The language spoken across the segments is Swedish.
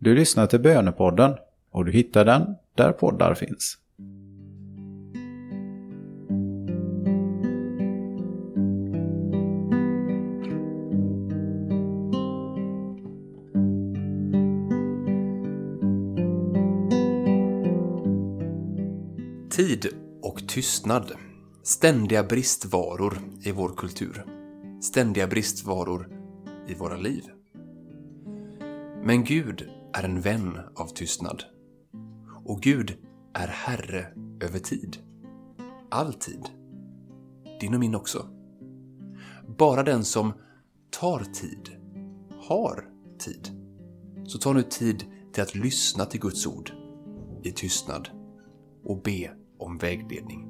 Du lyssnar till Bönepodden och du hittar den där poddar finns. Tid och tystnad. Ständiga bristvaror i vår kultur. Ständiga bristvaror i våra liv. Men Gud är en vän av tystnad. Och Gud är Herre över tid. All tid. Din och min också. Bara den som tar tid, har tid. Så ta nu tid till att lyssna till Guds ord i tystnad och be om vägledning.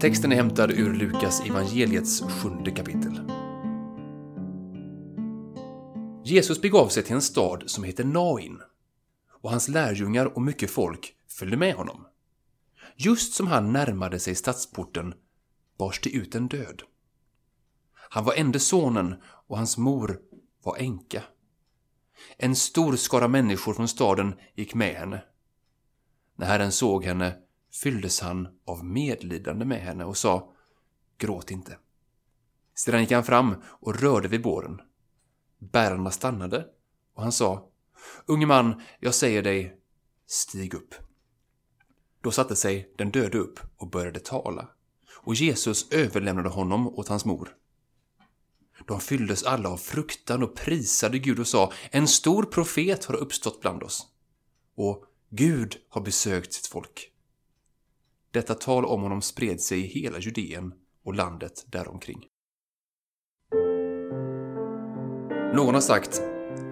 Texten är hämtad ur Lukas evangeliets sjunde kapitel. Jesus begav sig till en stad som heter Nain och hans lärjungar och mycket folk följde med honom. Just som han närmade sig stadsporten bars det ut en död. Han var ende sonen och hans mor var änka. En stor skara människor från staden gick med henne. När Herren såg henne fylldes han av medlidande med henne och sa Gråt inte. Sedan gick han fram och rörde vid båren. Bärarna stannade och han sa Unge man, jag säger dig, stig upp. Då satte sig den döde upp och började tala och Jesus överlämnade honom åt hans mor. De fylldes alla av fruktan och prisade Gud och sa En stor profet har uppstått bland oss. Och Gud har besökt sitt folk. Detta tal om honom spred sig i hela Judeen och landet däromkring. Någon har sagt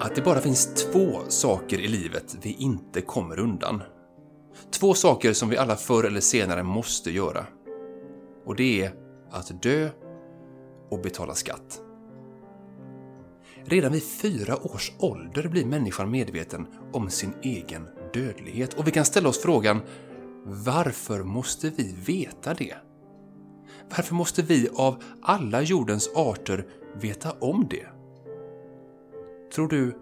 att det bara finns två saker i livet vi inte kommer undan. Två saker som vi alla förr eller senare måste göra. Och det är att dö och betala skatt. Redan vid fyra års ålder blir människan medveten om sin egen dödlighet och vi kan ställa oss frågan varför måste vi veta det? Varför måste vi av alla jordens arter veta om det? Tror du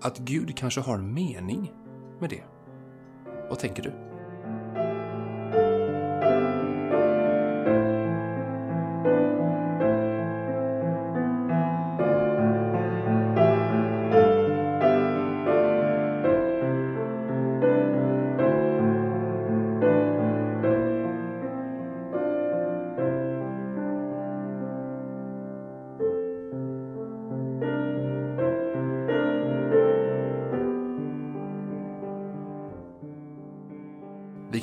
att Gud kanske har en mening med det? Vad tänker du?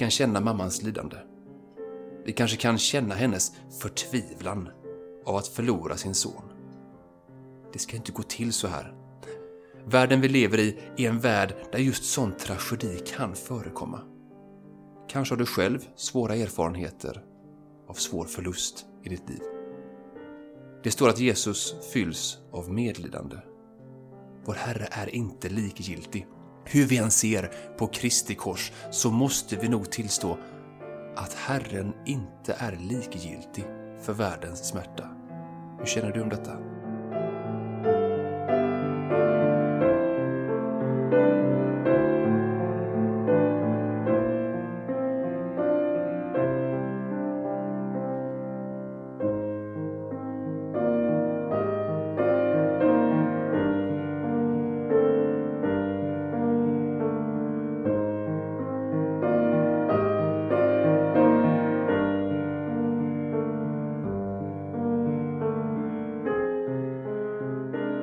Kan känna mammans lidande. Vi kanske kan känna hennes förtvivlan av att förlora sin son. Det ska inte gå till så här. Världen vi lever i är en värld där just sån tragedi kan förekomma. Kanske har du själv svåra erfarenheter av svår förlust i ditt liv. Det står att Jesus fylls av medlidande. Vår Herre är inte likgiltig hur vi än ser på Kristi kors så måste vi nog tillstå att Herren inte är likgiltig för världens smärta. Hur känner du om detta?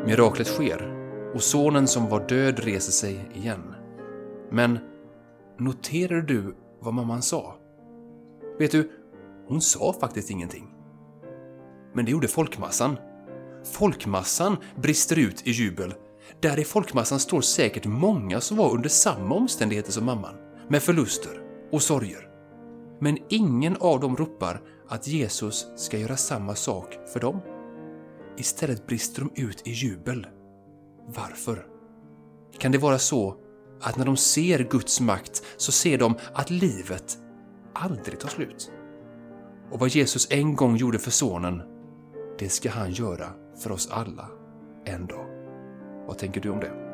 Miraklet sker och sonen som var död reser sig igen. Men noterade du vad mamman sa? Vet du, hon sa faktiskt ingenting. Men det gjorde folkmassan. Folkmassan brister ut i jubel. Där i folkmassan står säkert många som var under samma omständigheter som mamman, med förluster och sorger. Men ingen av dem ropar att Jesus ska göra samma sak för dem. Istället brister de ut i jubel. Varför? Kan det vara så att när de ser Guds makt så ser de att livet aldrig tar slut? Och vad Jesus en gång gjorde för Sonen, det ska han göra för oss alla en dag. Vad tänker du om det?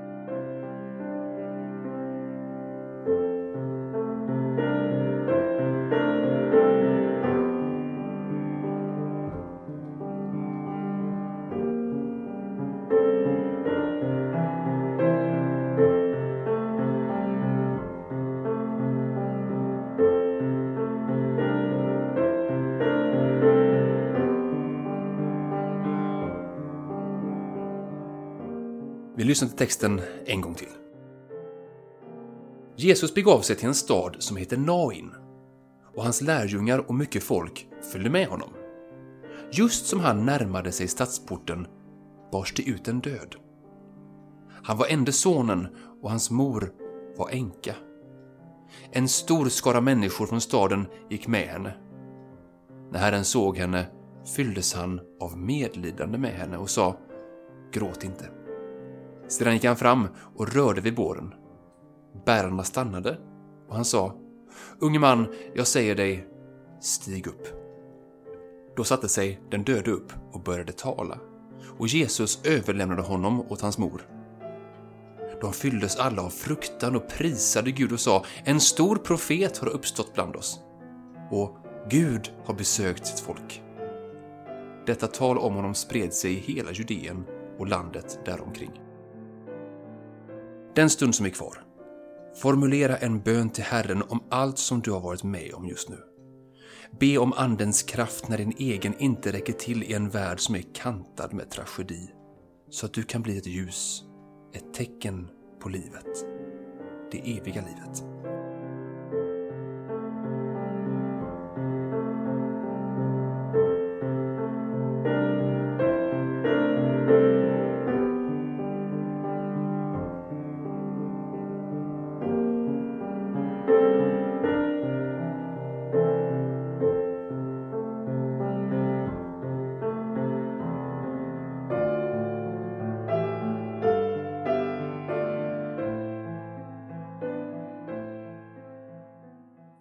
Vi lyssnar till texten en gång till. Jesus begav sig till en stad som heter Nain och hans lärjungar och mycket folk följde med honom. Just som han närmade sig stadsporten bars det ut en död. Han var ende sonen och hans mor var änka. En stor skara människor från staden gick med henne. När Herren såg henne fylldes han av medlidande med henne och sa Gråt inte. Sedan gick han fram och rörde vid båren. Bärarna stannade och han sa Unge man, jag säger dig, stig upp. Då satte sig den döde upp och började tala och Jesus överlämnade honom åt hans mor. De fylldes alla av fruktan och prisade Gud och sa En stor profet har uppstått bland oss och Gud har besökt sitt folk. Detta tal om honom spred sig i hela Judeen och landet däromkring. Den stund som är kvar. Formulera en bön till Herren om allt som du har varit med om just nu. Be om Andens kraft när din egen inte räcker till i en värld som är kantad med tragedi. Så att du kan bli ett ljus, ett tecken på livet. Det eviga livet.